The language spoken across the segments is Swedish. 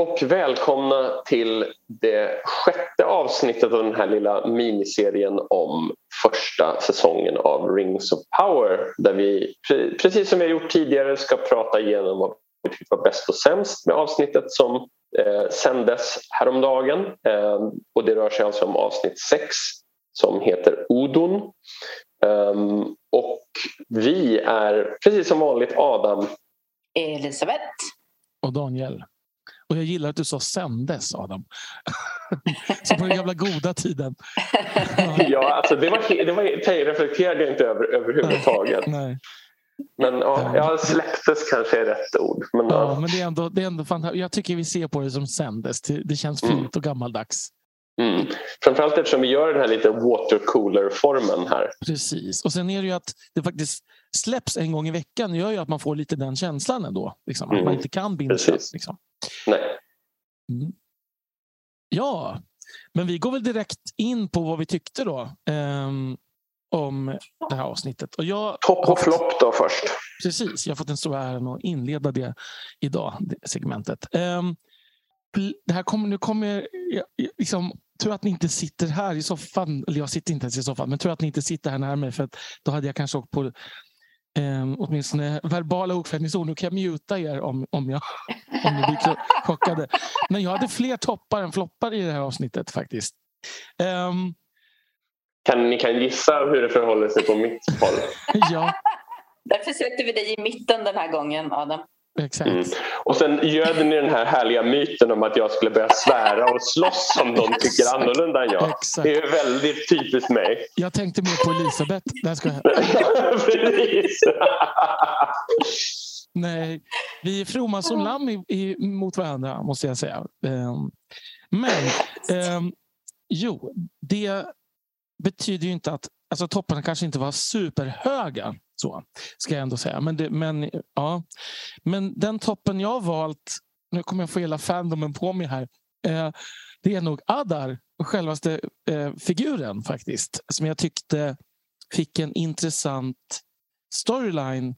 Och välkomna till det sjätte avsnittet av den här lilla miniserien om första säsongen av Rings of Power där vi precis som vi har gjort tidigare ska prata igenom vad vi tyckte var bäst och sämst med avsnittet som eh, sändes häromdagen. Eh, och det rör sig alltså om avsnitt 6 som heter Odon. Um, och vi är precis som vanligt Adam. Elisabeth. Och Daniel. Och jag gillar att du sa sändes, Adam. Som på den gamla goda tiden. ja, alltså det, var, det var, reflekterade jag inte över överhuvudtaget. Nej. Men ja, ja, släpptes kanske är rätt ord. Men, ja, ja. men det är ändå, det är ändå. Jag tycker vi ser på det som sändes. Det känns fint mm. och gammaldags. Mm. Framförallt eftersom vi gör den här lite watercooler-formen här. Precis. Och sen är det ju att det faktiskt släpps en gång i veckan gör ju att man får lite den känslan ändå. Liksom, mm. Att man inte kan binda. Liksom. Nej. Mm. Ja, men vi går väl direkt in på vad vi tyckte då. Um, om det här avsnittet. Och jag Topp och flopp då först. Precis, jag har fått den stora äran att inleda det idag, det segmentet. Um, det här kommer, nu kommer liksom, tror att ni inte sitter här i soffan. Eller jag sitter inte ens i soffan, men tror att ni inte sitter här mig för att då hade jag kanske åkt på eh, åtminstone verbala okvädningsord. Nu kan jag muta er om, om, jag, om ni blir chockade. Men jag hade fler toppar än floppar i det här avsnittet faktiskt. Um, kan, ni kan gissa hur det förhåller sig på mitt håll. ja. Därför sökte vi dig i mitten den här gången, Adam. Exakt. Mm. Och sen göd ni den här härliga myten om att jag skulle börja svära och slåss om de tycker annorlunda än jag. Exakt. Det är väldigt typiskt mig. Jag tänkte mer på Elisabeth. Där ska jag... Nej, vi är fromma som lamm i, i, mot varandra måste jag säga. Um, men um, jo, det betyder ju inte att alltså, topparna kanske inte var superhöga. Så ska jag ändå säga. Men, det, men, ja. men den toppen jag har valt, nu kommer jag få hela fandomen på mig här. Eh, det är nog Adar, självaste eh, figuren faktiskt. Som jag tyckte fick en intressant storyline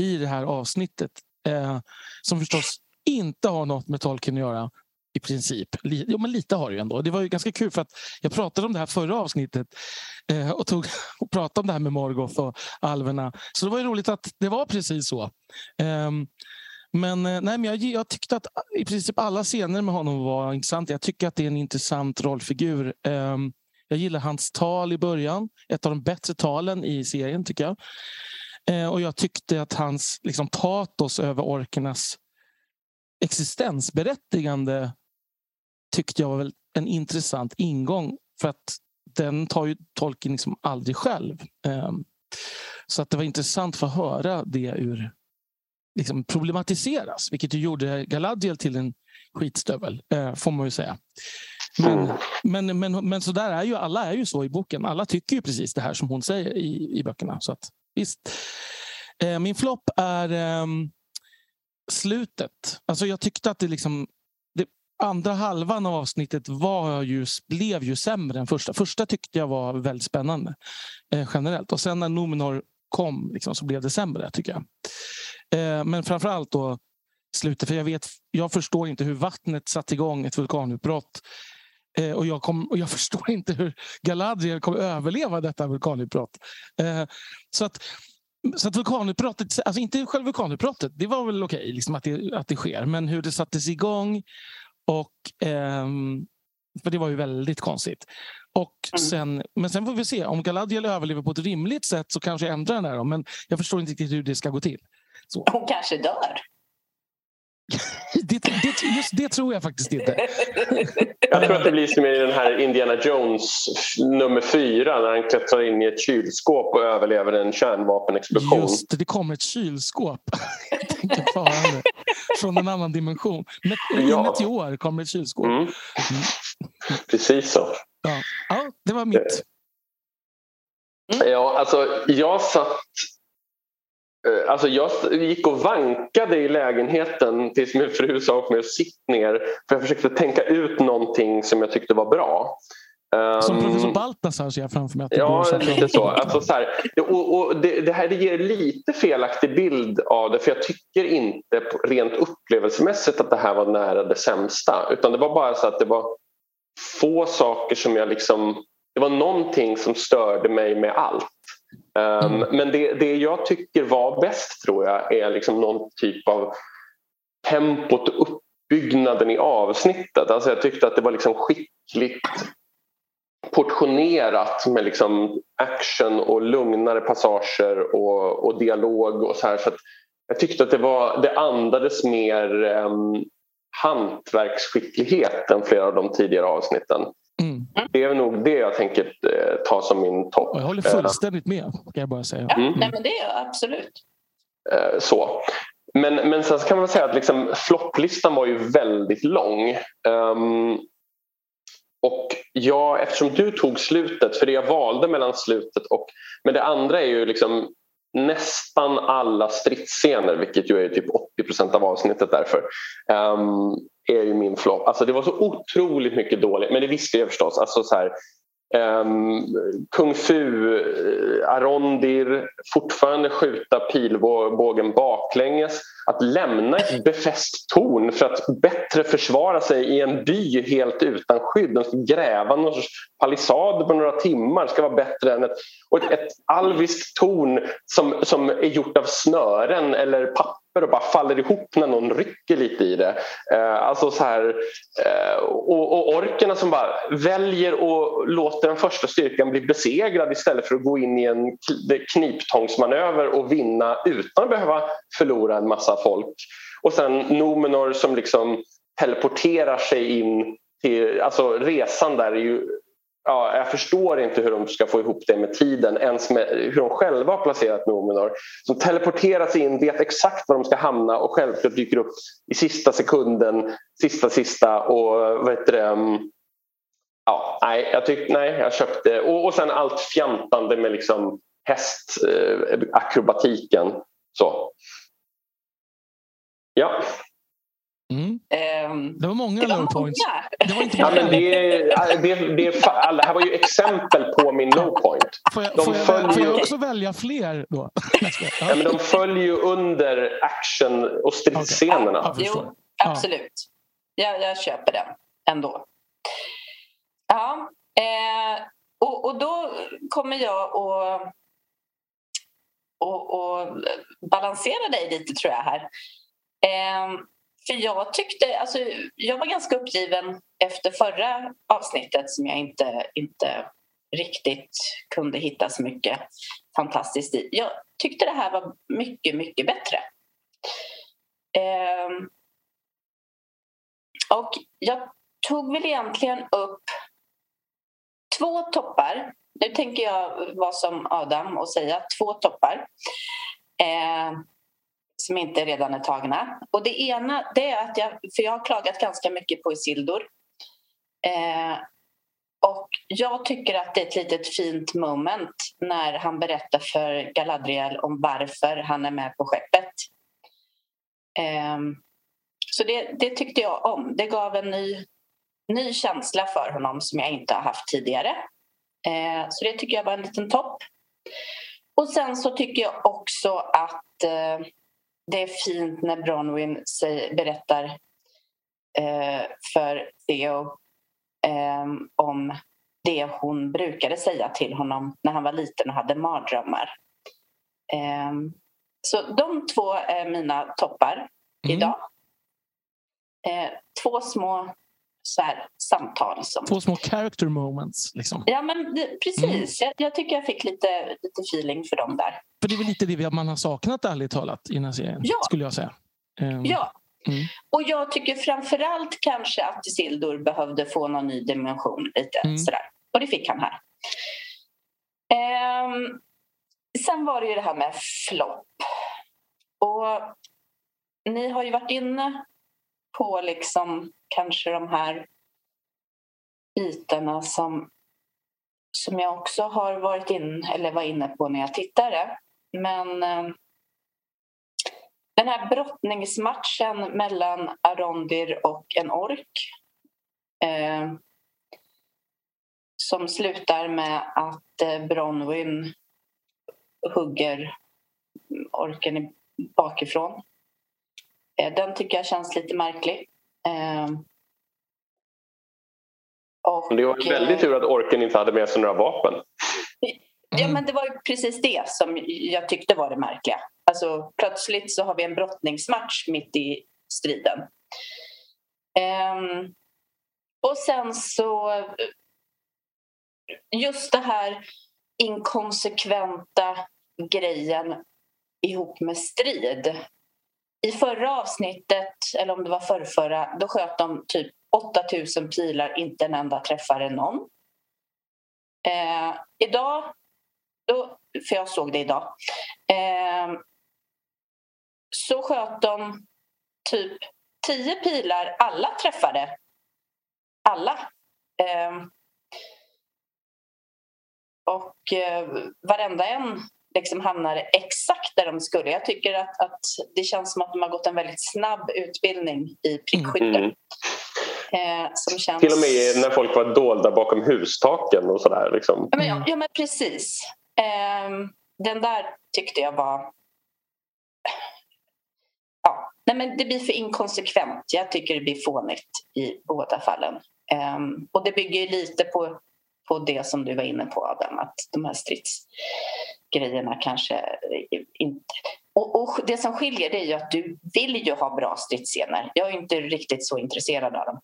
i det här avsnittet. Eh, som förstås inte har något med tolken att göra i princip. Jo, men lite har det ju ändå. Det var ju ganska kul för att jag pratade om det här förra avsnittet eh, och, tog, och pratade om det här med Morgoth och alverna. Så det var ju roligt att det var precis så. Ehm, eh, men, nej, men jag, jag, tyckte att i princip alla scener med honom var intressanta. Jag tycker att det är en intressant rollfigur. Eh, jag gillar hans tal i början. Ett av de bättre talen i serien tycker jag. Eh, och jag tyckte att hans liksom, patos över orkernas existensberättigande tyckte jag var väl en intressant ingång. För att den tar ju tolken liksom aldrig själv. Ehm, så att det var intressant att få höra det ur liksom problematiseras, vilket ju gjorde Galadriel till en skitstövel, eh, får man ju säga. Men, men, men, men så där är ju alla är ju så i boken. Alla tycker ju precis det här som hon säger i, i böckerna. Så att, visst. Eh, min flopp är ehm, slutet. Alltså jag tyckte att det liksom andra halvan av avsnittet var ju, blev ju sämre än första. Första tyckte jag var väldigt spännande eh, generellt. Och sen när Nominor kom liksom, så blev det sämre tycker jag. Eh, men framförallt då slutet. För jag, vet, jag förstår inte hur vattnet satte igång ett vulkanutbrott. Eh, och, jag kom, och jag förstår inte hur Galadriel kommer överleva detta vulkanutbrott. Eh, så att så att vulkanutbrottet, alltså inte själva vulkanutbrottet, det var väl okej okay, liksom att, det, att det sker. Men hur det sattes igång och, eh, för det var ju väldigt konstigt. Och mm. sen, men sen får vi se. Om Galadriel överlever på ett rimligt sätt så kanske jag ändrar den här. Men jag förstår inte riktigt hur det ska gå till. Så. Hon kanske dör. det, det, just det tror jag faktiskt inte. Jag tror att det blir som i den här Indiana Jones nummer fyra när han klättrar in i ett kylskåp och överlever en kärnvapenexplosion. Just det, det kommer ett kylskåp. Från en annan dimension. Met ja. meteor kommer ett kylskåp. Mm. Mm. Precis så. Ja. ja, det var mitt. Mm. Ja, alltså jag satt Eh, alltså jag gick och vankade i lägenheten tills min fru sa åt mig att sitta ner för jag försökte tänka ut någonting som jag tyckte var bra. Som Um, professor Baltasar ser jag framför mig att det Ja, så lite så. Alltså, så här, och, och det, det här det ger lite felaktig bild av det för jag tycker inte rent upplevelsemässigt att det här var nära det sämsta utan det var bara så att det var få saker som jag liksom... Det var någonting som störde mig med allt. Um, Mm. Men det, det jag tycker var bäst tror jag är liksom någon typ av tempot och uppbyggnaden i avsnittet. Alltså jag tyckte att det var liksom skickligt portionerat med liksom action och lugnare passager och, och dialog och så här. Så att jag tyckte att det, var, det andades mer um, hantverksskicklighet än flera av de tidigare avsnitten. Mm. Det är nog det jag tänker eh, ta som min topp. Och jag håller fullständigt med, kan jag bara säga. Ja, Mm. nej, men det är jag absolut. Eh, så. Men, men sen så kan man säga att liksom, flopplistan var ju väldigt lång. Ehm, och ja, eftersom du tog slutet, för det jag valde mellan slutet och... Men det andra är ju liksom nästan alla stridsscener, vilket ju är typ 80% av avsnittet därför, um, är ju min flopp. Alltså det var så otroligt mycket dåligt, men det visste jag förstås. Alltså så här, ehm, Kung-fu-arondir, eh, fortfarande skjuta pilbågen baklänges. Att lämna ett befäst torn för att bättre försvara sig i en by helt utan skydd. Att gräva någon sorts palissad på några timmar ska vara bättre än ett, och ett, ett alviskt torn som, som är gjort av snören eller papper och bara faller ihop när någon rycker lite i det. Eh, alltså så här, eh, och, och orkerna som bara väljer att låta den första styrkan bli besegrad istället för att gå in i en kniptångsmanöver och vinna utan att behöva förlora en massa folk. Och sen Nomenor som liksom teleporterar sig in till... Alltså resan där är ju... Ja, jag förstår inte hur de ska få ihop det med tiden, ens med hur de själva har placerat Nomenor. Som teleporterar sig in, vet exakt var de ska hamna och självklart dyker upp i sista sekunden, sista sista och vad heter det, um, Ja, nej, jag tyckte, nej, jag köpte och, och sen allt fjantande med liksom hästakrobatiken. Eh, så. Ja, Mm. Ehm, Det var många det var low points. många. Det var inte ja bara men en. det, här var ju exempel på min low point. Får jag, de får, jag, följer- får jag också välja fler då? Jag Ja, men de följer ju under action och stridsscenerna. Jag förstår. Jo, absolut. Jag, jag köper den ändå. Ja, eh, och, och då kommer jag att och, och balansera dig lite tror jag här. Eh, för jag tyckte, alltså, jag var ganska uppgiven efter förra avsnittet som jag inte, inte riktigt kunde hitta så mycket fantastiskt i. Jag tyckte det här var mycket, mycket bättre. Eh, och jag tog väl egentligen upp två toppar. Nu tänker jag vara som Adam och säga två toppar eh, som inte redan är tagna. Och det ena det är att jag, för jag har klagat ganska mycket på Isildur. Eh, och jag tycker att det är ett litet fint moment när han berättar för Galadriel om varför han är med på skeppet. Eh, så det, det tyckte jag om. Det gav en ny, ny känsla för honom som jag inte har haft tidigare. Eh, så det tycker jag var en liten topp. Och sen så tycker jag också att eh, det är fint när Bronwyn säger, berättar eh, för Theo eh, om det hon brukade säga till honom när han var liten och hade mardrömmar. Eh, så de två är mina toppar Mm. idag. Eh, två små så här, samtal. Som... Två små character moments. Liksom. Ja, men det, precis. Jag, jag tycker jag fick lite, lite feeling för dem där. För det är väl lite det man har saknat ärligt talat i den här serien. Ja. Skulle jag säga. Ehm, Ja. Mm. Och jag tycker framförallt kanske att Isildur behövde få någon ny dimension lite Mm. sådär. Och det fick han här. Ehm, sen var det ju det här med flopp. Och ni har ju varit inne på liksom kanske de här bitarna som, som jag också har varit in, eller var inne på när jag tittade. Men eh, den här brottningsmatchen mellan Arondir och en ork eh, som slutar med att eh, Bronwyn hugger orken bakifrån. Eh, den tycker jag känns lite märklig. Eh, och, det var väldigt tur att orken inte hade med sig några vapen. Ja, men det var precis det som jag tyckte var det märkliga. Alltså, plötsligt så har vi en brottningsmatch mitt i striden. Um, och sen så... Just det här inkonsekventa grejen ihop med strid. I förra avsnittet, eller om det var förrförra, då sköt de typ 8000 pilar, inte en enda träffade någon. Eh, idag, då, för jag såg det idag, eh, så sköt de typ 10 pilar, alla träffade. Alla. Eh, och eh, varenda en liksom hamnade exakt där de skulle. Jag tycker att, att det känns som att de har gått en väldigt snabb utbildning i prickskytte. Mm. Eh, som känns... Till och med när folk var dolda bakom hustaken och sådär. Liksom. Ja, men, ja, ja, men precis. Eh, den där tyckte jag var... Ja, nej, men det blir för inkonsekvent. Jag tycker det blir fånigt i båda fallen. Eh, och det bygger lite på, på det som du var inne på Adam, att de här stridsgrejerna kanske inte... Och, och, det som skiljer det är ju att du vill ju ha bra stridsscener. Jag är inte riktigt så intresserad av dem.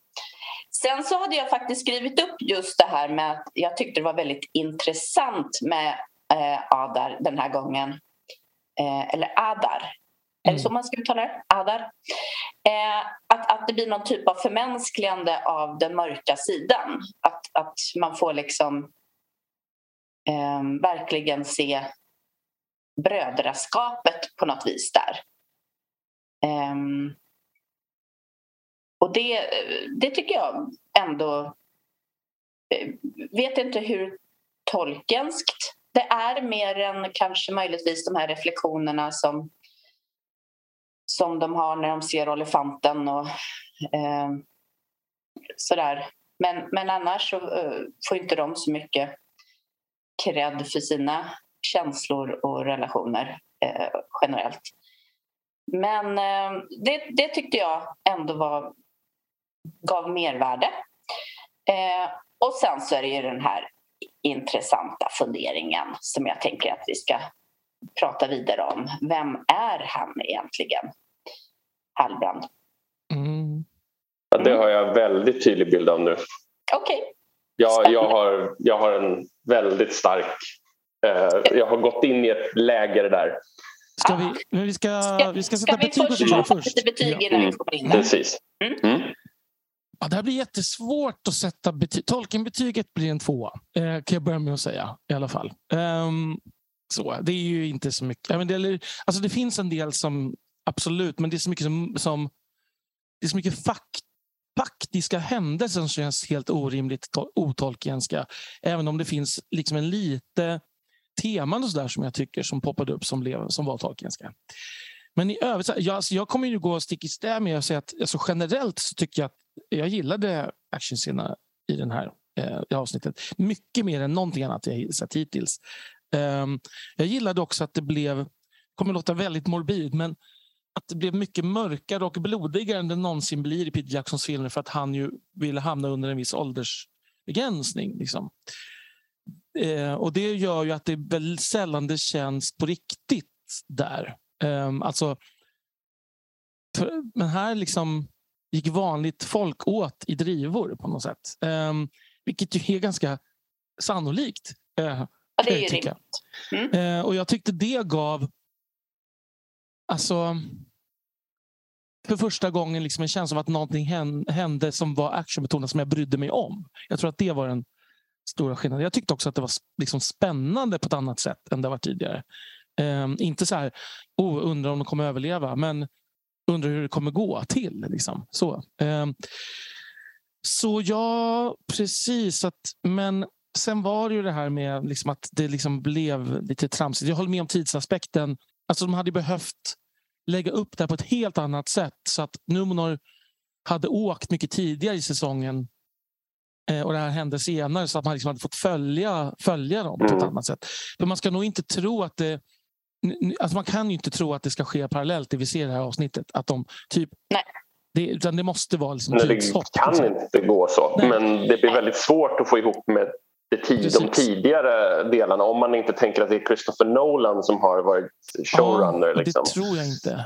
Sen så hade jag faktiskt skrivit upp just det här med att jag tyckte det var väldigt intressant med eh, Adar den här gången. Eh, eller Adar. Är det så mm. man ska uttala det? Adar. Eh, att, att det blir någon typ av förmänskligande av den mörka sidan. Att, man får liksom eh, verkligen se brödraskapet på något vis där. Eh, och det, det tycker jag ändå... Jag vet inte hur tolkenskt det är mer än kanske möjligtvis de här reflektionerna som, som de har när de ser elefanten och eh, sådär. Men, men annars så eh, får inte de så mycket cred för sina känslor och relationer eh, generellt. Men eh, det, det tyckte jag ändå var, gav mervärde. Eh, och sen så är det ju den här intressanta funderingen som jag tänker att vi ska prata vidare om. Vem är han egentligen? Hallbrand. Mm. Ja, det har jag väldigt tydlig bild av nu. Okej. Okay. Jag, jag, har, jag har en väldigt stark Eh, jag har gått in i ett läger där. Ska vi, men vi, ska, ska, vi ska sätta ska betyg vi först, först. lite betyg innan vi kommer in? Precis. Mm. Mm. Ja, det här blir jättesvårt att sätta betyg. Tolkenbetyget blir en tvåa, eh, kan jag börja med att säga. i alla fall. Um, så, det är ju inte så mycket. Ja, men det, alltså det finns en del som absolut, men det är så mycket som, som det är så mycket fakt, faktiska händelser som känns helt orimligt otolkenska. Även om det finns liksom en lite teman och så där som jag tycker som poppade upp som, blev, som var tolkenska. Men i övrigt, jag, alltså jag kommer ju gå stick i stäv med att säga att alltså generellt så tycker jag att jag gillade actionscenerna i det här eh, avsnittet mycket mer än någonting annat jag sett hittills. Um, jag gillade också att det blev, kommer låta väldigt morbid, men att det blev mycket mörkare och blodigare än det någonsin blir i Peter Jacksons filmer för att han ju ville hamna under en viss åldersbegränsning. Liksom. Eh, och det gör ju att det väldigt sällan det känns på riktigt där. Eh, alltså, för, men här liksom gick vanligt folk åt i drivor på något sätt. Eh, vilket ju är ganska sannolikt. Eh, ja, det är ju rimligt. Mm. Eh, och jag tyckte det gav Alltså, för första gången liksom en känsla av att någonting hände som var actionbetonat som jag brydde mig om. Jag tror att det var den stora skillnaden. Jag tyckte också att det var liksom spännande på ett annat sätt än det var tidigare. Um, inte så här, oh, undrar om de kommer överleva, men undrar hur det kommer gå till. Liksom. Så, um, så ja, precis. Att, men sen var det ju det här med liksom att det liksom blev lite tramsigt. Jag håller med om tidsaspekten. Alltså de hade behövt lägga upp det här på ett helt annat sätt så att Numenor hade åkt mycket tidigare i säsongen Eh, och det här hände senare så att man liksom hade fått följa, följa dem på ett Mm. annat sätt. För man ska nog inte tro att det... Alltså man kan ju inte tro att det ska ske parallellt det vi ser i det här avsnittet. Att de typ... Nej. Det, utan det måste vara liksom Nej, tidshopp. det kan liksom. inte gå så. Nej. Men det blir väldigt svårt att få ihop med det tid, de tidigare delarna om man inte tänker att det är Christopher Nolan som har varit showrunner. Ja, liksom. Det tror jag inte.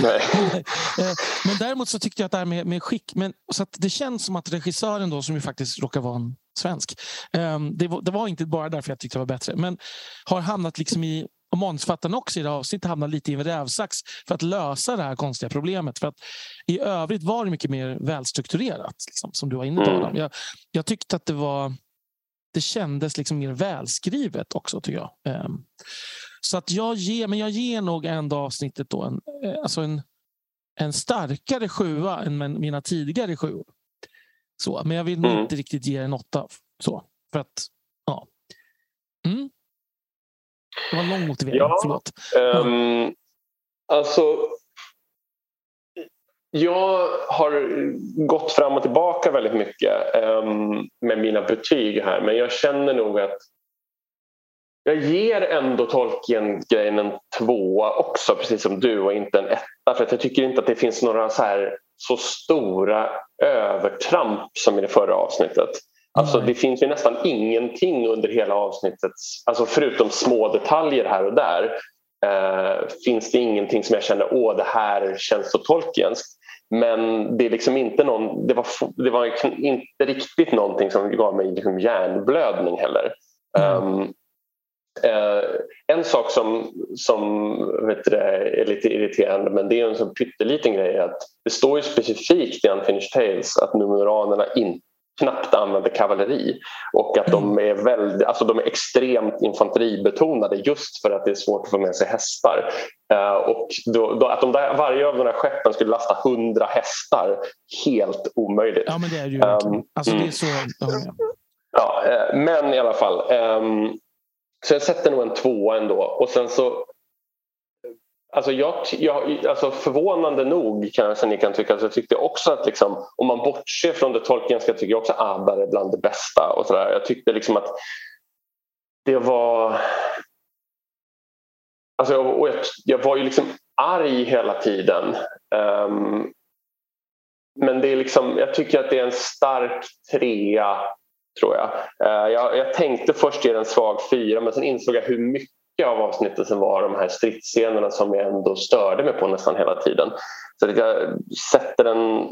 Nej. Eh, men däremot så tyckte jag att det här med, med skick... Men, så det känns som att regissören då, som ju faktiskt råkar vara en svensk. eh, det, var, det var inte bara därför jag tyckte det var bättre. Men har hamnat liksom i... Och manusförfattaren också i det här avsnittet hamnat lite i en rävsax för att lösa det här konstiga problemet. För att I övrigt var det mycket mer välstrukturerat, liksom, som du var inne på. Mm. Jag, jag tyckte att det var... Det kändes liksom mer välskrivet också, tycker jag. Eh, så att jag ger, men jag ger nog ändå avsnittet då en, eh, alltså en, en starkare sjua än mina tidigare sjuor. Så, men jag vill Mm. inte riktigt ge en åtta. Så, för att, ja. Mm. Det var en lång motivering, Ja. förlåt. Ehm, alltså, jag har gått fram och tillbaka väldigt mycket ehm, med mina betyg här men jag känner nog att jag ger ändå Tolkien-grejen en tvåa också precis som du och inte en etta för att jag tycker inte att det finns några så här så stora övertramp som i det förra avsnittet. Alltså det finns ju nästan ingenting under hela avsnittet, alltså förutom små detaljer här och där eh, finns det ingenting som jag känner åh det här känns så Tolkienskt. Men det är liksom inte någon, det var, det var inte riktigt någonting som gav mig liksom hjärnblödning heller. Mm. Um, eh, en sak som, som du, är lite irriterande men det är en sån pytteliten grej att det står ju specifikt i Unfinished Tales att numeranerna inte knappt använder kavalleri och att de är, väldigt, alltså de är extremt infanteribetonade just för att det är svårt att få med sig hästar. Eh, och då, då, att de där, varje av de här skeppen skulle lasta 100 hästar, helt omöjligt. Ja, men det är ju. Um, Alltså, det mm. är så, jag håller med. Ja, eh, men i alla fall. ehm, så jag sätter nog en tvåa ändå. Och sen så... Alltså, jag, jag, alltså förvånande nog kanske ni kan tycka, så jag tyckte också att liksom, om man bortser från det tolkienska tycker jag också Adar är bland det bästa. Och så där. Jag tyckte liksom att det var... Alltså, och jag, jag var ju liksom arg hela tiden. Um, men det är liksom, jag tycker att det är en stark trea tror jag. Uh, jag. Jag tänkte först ge den en svag fyra men sen insåg jag hur mycket av avsnittet som var de här stridsscenerna som jag ändå störde mig på nästan hela tiden. Så att jag sätter en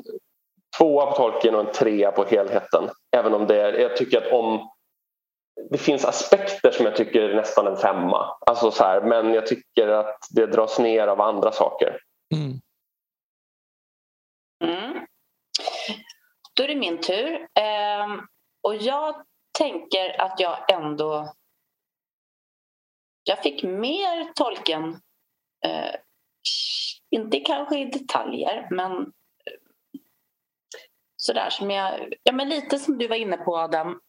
tvåa på tolken och en trea på helheten. Även om det är, jag tycker att om det finns aspekter som jag tycker är nästan en femma. Alltså så här, men jag tycker att det dras ner av andra saker. Mm. Mm. Då är det min tur. Ehm, och jag tänker att jag ändå... Jag fick mer tolken. Eh, inte kanske i detaljer, men eh, sådär som jag... Ja, men lite som du var inne på, Adam.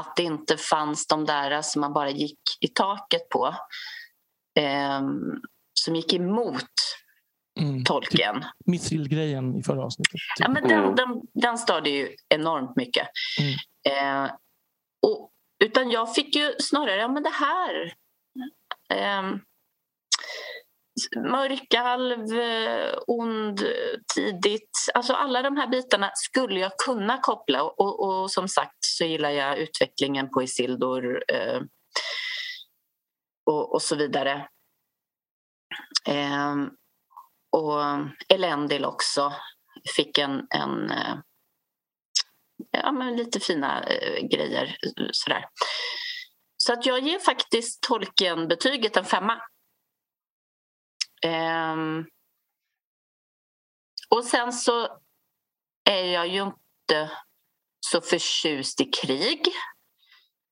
Att det inte fanns de där som man bara gick i taket på. ehm, som gick emot Mm. tolken. Mithril-grejen i förra avsnittet. typ. Ja, men den, Mm. den, den störde ju enormt mycket. Mm. Eh, och, utan jag fick ju snarare, ja men det här. Ehm, eh, mörkalv, ond, tidigt. Alltså alla de här bitarna skulle jag kunna koppla. Och, och som sagt så gillar jag utvecklingen på Isildur eh, och, och så vidare. Eh, och Elendil också fick en, en eh, ja, men lite fina eh, grejer. eh, Sådär. Så att jag ger faktiskt Tolkien-betyget en femma. Ehm, och sen så är jag ju inte så förtjust i krig.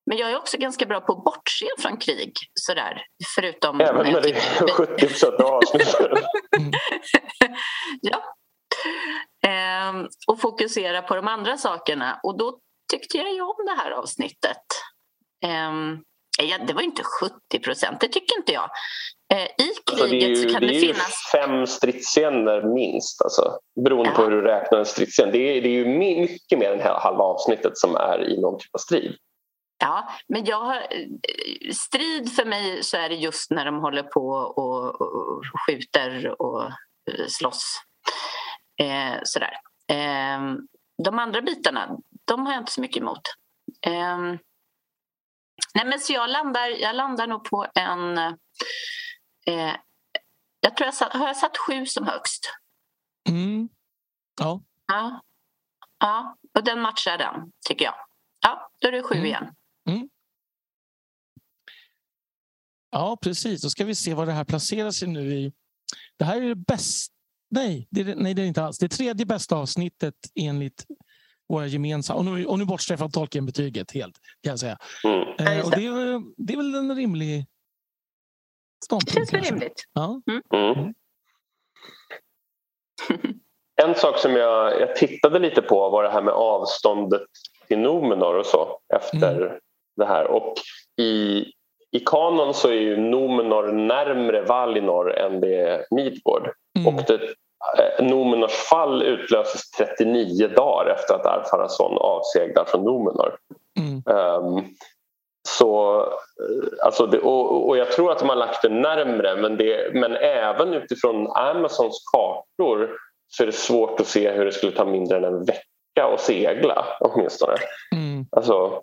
Men jag är också ganska bra på att bortse från krig. Sådär. Förutom... Även när det är 70 procent av ja. Ehm, och fokusera på de andra sakerna. Och då tyckte jag ju om det här avsnittet. Ja, det var inte 70 procent, det tycker inte jag. Eh, I alltså, det är ju, så kan det det, är ju finnas... fem stridsscener minst, alltså, beroende Ja. på hur du räknar en stridsscen. Det är, det är ju mycket mer än halva avsnittet som är i någon typ av strid. Ja, men jag har, eh, strid för mig så är det just när de håller på och, och skjuter och eh, slåss. Eh, sådär. Eh, de andra bitarna, de har jag inte så mycket emot. Eh, nej men så jag landar, jag landar nog på en... Eh, jag tror jag satt, har jag satt sju som högst. Mm. Ja. Ja. ja, och den matchar den, tycker jag. Ja, då är det sju Mm. igen. ja, precis. Då ska vi se var det här placerar sig nu i... Det här är det bästa... Nej, det är, det- nej, det är det inte alls. Det tredje bästa avsnittet enligt våra gemensamma... Och nu, och nu bortser jag från Tolkien-betyget helt, kan jag säga. Mm. Eh, och det, är, väl- det är väl en rimlig Det ståndpunkt. känns väl rimligt. Ja. Mm. En sak som jag, jag tittade lite på var det här med avståndet till Numenor och så efter det här. Och i, i kanon så är ju Numenor närmre Valinor än det är Midgård. Mm. Och det, eh, Numenors fall utlöses 39 dagar efter att Arfarason avseglar från Numenor. Mm. Ehm, så, eh, alltså det, och, och jag tror att de har lagt det närmre men, det, men även utifrån Amazons kartor så är det svårt att se hur det skulle ta mindre än en vecka att segla åtminstone. Mm. Alltså,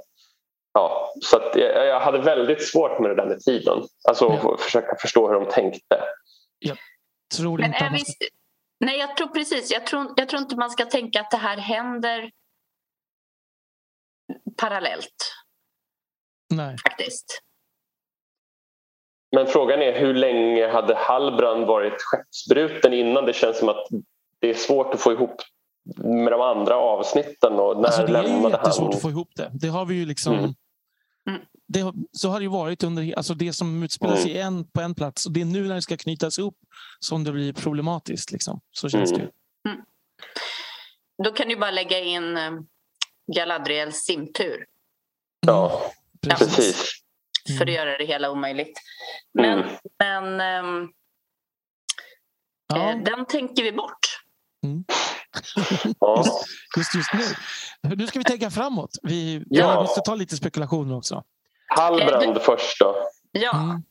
ja, så att jag, jag hade väldigt svårt med det där med tiden. Alltså Ja. att försöka förstå hur de tänkte. Tror Men inte är att man vi, nej, jag tror precis. Jag tror, jag tror inte man ska tänka att det här händer parallellt Nej. faktiskt. Men frågan är hur länge hade Hallbrand varit skeppsbruten innan? Det känns som att det är svårt att få ihop med de andra avsnitten. Och när Alltså, det är jättesvårt han? att få ihop det. Det har vi ju liksom... Mm. Mm. Det, så har det ju varit under alltså det som utspelar sig en, på en plats. Och det är nu när det ska knytas ihop som det blir problematiskt. Liksom. Så känns Mm. det ju. Då kan du bara lägga in eh, Galadriels simtur Ja, Precis. precis. för att Mm. göra det hela omöjligt. Men, Mm. men ehm, Ja, eh, den tänker vi bort. Ja. just, just nu. Nu ska vi tänka framåt. Vi, Ja. vi måste ta lite spekulationer också. Hallbrand först då. Ja, Mm.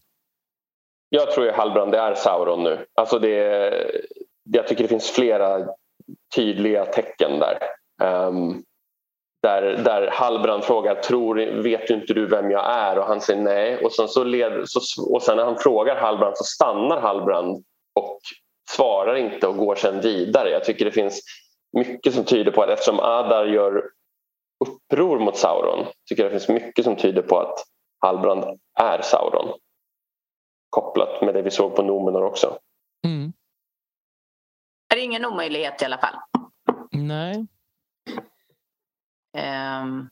Jag tror ju Hallbrand är Sauron nu. Alltså det, jag tycker det finns flera tydliga tecken där. Ehm, där, där Hallbrand frågar tror, vet du inte du vem jag är och han säger nej. Och sen, så led, så, och sen när han frågar Hallbrand så stannar Hallbrand och svarar inte och går sen vidare. Jag tycker det finns mycket som tyder på att eftersom Adar gör uppror mot Sauron tycker det finns mycket som tyder på att Hallbrand är Sauron kopplat med det vi såg på Nomenor också. Mm. är det ingen omöjlighet i alla fall. Nej. Ehm,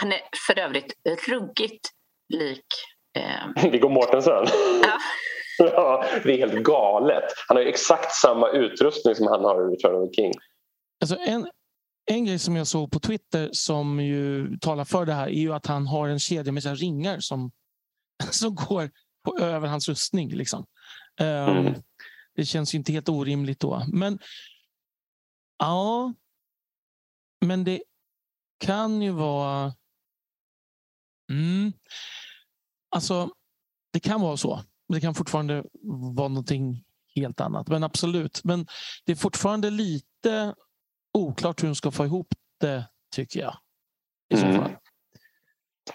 han är för övrigt ruggigt lik ehm, Viggo Mortensen. Ja. ja, det är helt galet. Han har ju exakt samma utrustning som han har i Return of the King. Alltså en, en grej som jag såg på Twitter som ju talar för det här är ju att han har en kedja med så ringar som, som går på, över hans rustning. Liksom. Mm. Det känns ju inte helt orimligt då. Men ja, men det kan ju vara... Mm, alltså, det kan vara så. Det kan fortfarande vara någonting helt annat. Men absolut. Men det är fortfarande lite oklart hur de ska få ihop det, tycker jag. I så Mm. fall.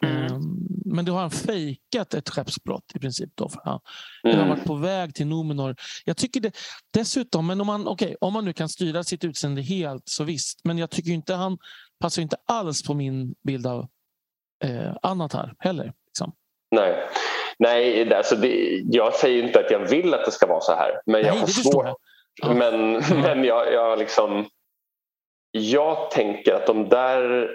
Mm. Ehm, Men du har han fejkat ett skeppsbrott i princip. Då, för han, eller har Mm. varit på väg till Numenor. Jag tycker det, dessutom, men om man, okay, om man nu kan styra sitt utseende helt så visst. Men jag tycker inte han passar inte alls på min bild av eh, annat här heller. Liksom. Nej, Nej alltså det, jag säger inte att jag vill att det ska vara så här. Men jag Nej, har det förstår svårt. jag. Ja. Men, men jag, jag, liksom, jag tänker att de där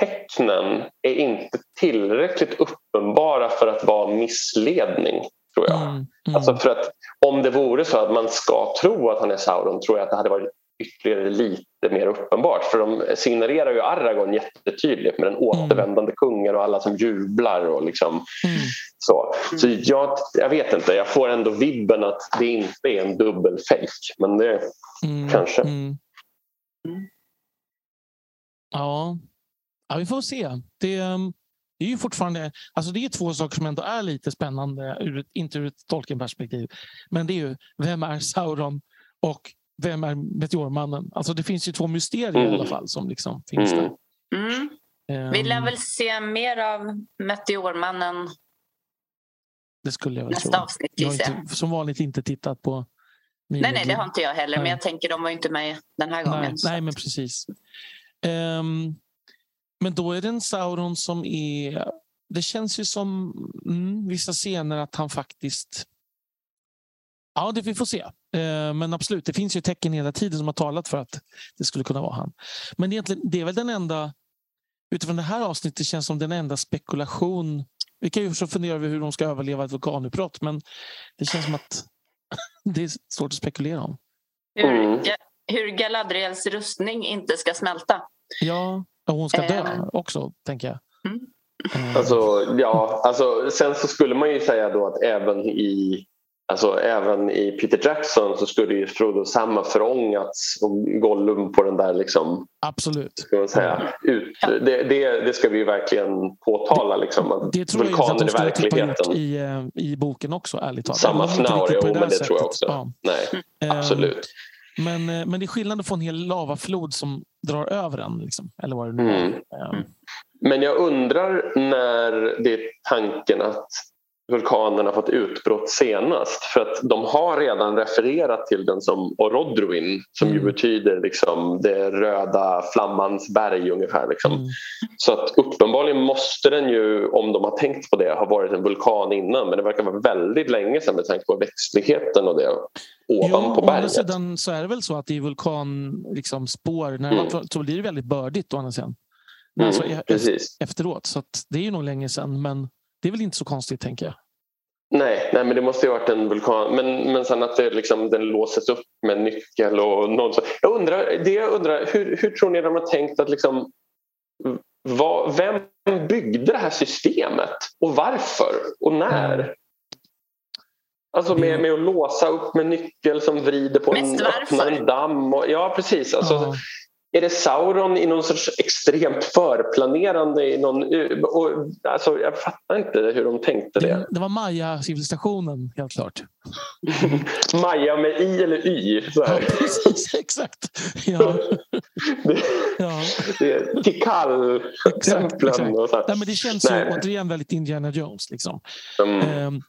tecknen är inte tillräckligt uppenbara för att vara missledning. tror jag. Mm, mm, Alltså för att om det vore så att man ska tro att han är Sauron tror jag att det hade varit ytterligare lite mer uppenbart. För de signalerar ju Aragorn jättetydligt med den återvändande kungen och alla som jublar. och liksom mm. Så, så jag, jag vet inte, jag får ändå vibben att det inte är en dubbel fake. Men det mm. kanske. Mm. Ja. ja, vi får se. Det, um, det är ju fortfarande alltså det är två saker som ändå är lite spännande, ur ett, inte ur ett Tolkien-perspektiv. Men det är ju, vem är Sauron och vem är Meteormannen? Alltså det finns ju två mysterier mm. i alla mm. fall som liksom finns där. Mm. Um, Vi lär väl se mer av Meteormannen det skulle jag väl nästa tro. avsnitt. Jag har inte, som vanligt inte tittat på Nej, nej, det har inte jag heller. Nej. Men jag tänker de var inte med den här gången. Nej, nej men precis. Um, men då är det en Sauron som är... Det känns ju som mm, vissa scener att han faktiskt... Ja, det vi får se. Uh, men absolut, det finns ju tecken hela tiden som har talat för att det skulle kunna vara han. Men egentligen, det är väl den enda... Utifrån det här avsnittet känns som den enda spekulation vi kan ju fundera över hur de ska överleva ett vulkanutbrott men det känns som att det är svårt att spekulera om. Hur, mm. hur Galadriels rustning inte ska smälta. Ja, och hon ska dö äh... också, tänker jag. Mm. Eh. Alltså, ja, alltså, sen så skulle man ju säga då att även i Alltså även i Peter Jackson så skulle ju Frodo samma förångats och Gollum på den där liksom... Absolut. Ska man säga, ut, det, det, det, ska vi ju verkligen påtala. Liksom, att det tror jag att de skulle verkligheten. i, eh, i boken också, ärligt talat. Samma scenario, men det sättet. tror jag också. Ja. Nej, mm. absolut. Men, eh, men det är skillnad att få en hel lavaflod som drar över en. Liksom, eller vad det nu mm. Men jag undrar när det är tanken att vulkanerna fått utbrott senast. För att de har redan refererat till den som Orodruin som mm. ju betyder liksom det röda flammans berg ungefär. Liksom. Mm. Så att uppenbarligen måste den ju, om de har tänkt på det, ha varit en vulkan innan. Men det verkar vara väldigt länge sedan med tanke på växtligheten och det ovanpå jo, berget. Sidan så är det väl så att i vulkanspår, liksom, när mm. så blir det väldigt bördigt å andra sidan. Mm, alltså, precis. efteråt. Så det är ju nog länge sedan men det är väl inte så konstigt tänker jag. Nej, nej men det måste ju varit en vulkan. Men, men sen att det liksom, den låses upp med nyckel och någon så. Jag undrar, det jag undrar hur, hur tror ni de har tänkt att liksom, vad, vem byggde det här systemet och varför och när? Mm. Alltså med, med att låsa upp med nyckel som vrider på en, öppnar en damm. Och, ja precis. Alltså, mm. Är det Sauron i någon sorts extremt förplanerande? I någon, och, alltså, jag fattar inte hur de tänkte det. Det, det var Maya-civilisationen, helt klart. Maya med i eller y? Ja, precis, exakt. Ja. det, ja. det Tikal-templen. Det känns ju återigen väldigt Indiana Jones. Liksom. Mm. Ehm,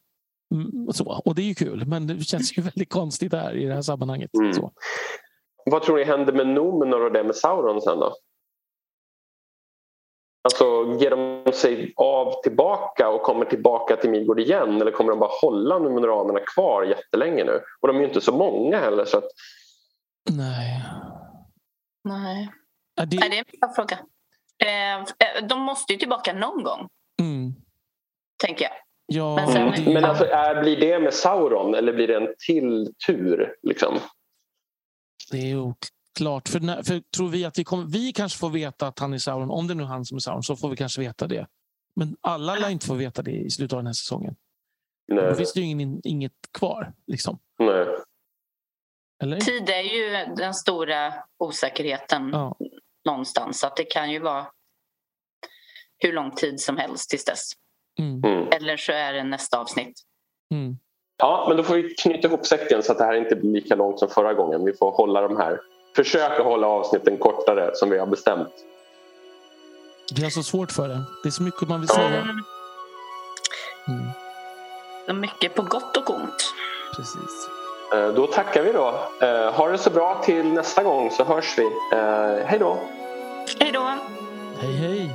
så, och det är ju kul, men det känns ju väldigt konstigt här i det här sammanhanget. Mm. Så. Vad tror ni händer med Numenor och det med Sauron sen då? Alltså ger de sig av tillbaka och kommer tillbaka till Midgård igen eller kommer de bara hålla Numenoranerna kvar jättelänge nu? Och de är ju inte så många heller så att... Nej. Nej. Ja, det... Nej, det är en bra fråga. Eh, eh, de måste ju tillbaka någon gång. Mm. Tänker jag. Ja, men, sen... mm. men alltså, är, blir det med Sauron eller blir det en till tur? Liksom? Det är oklart. För, när, för tror vi att vi kommer, vi kanske får veta att han är Sauron, om det nu är han som är Sauron, så får vi kanske veta det. Men alla lär inte få veta det i slutet av den här säsongen. Nej. Då finns det ju ingen, inget kvar. Liksom. Nej. Eller? Tid är ju den stora osäkerheten ja. någonstans. Så att det kan ju vara hur lång tid som helst tills dess. Mm. mm. Eller så är det nästa avsnitt. Mm. Ja, men då får vi knyta ihop säcken så att det här inte blir lika långt som förra gången. Vi får hålla de här, försöka hålla avsnitten kortare som vi har bestämt. Det är så svårt för det. Det är så mycket man vill säga. Mm. Mm. Mycket på gott och ont. Precis. Eh, då tackar vi då. Eh, ha det så bra till nästa gång så hörs vi. Eh, hej då! Hej då! Hej hej!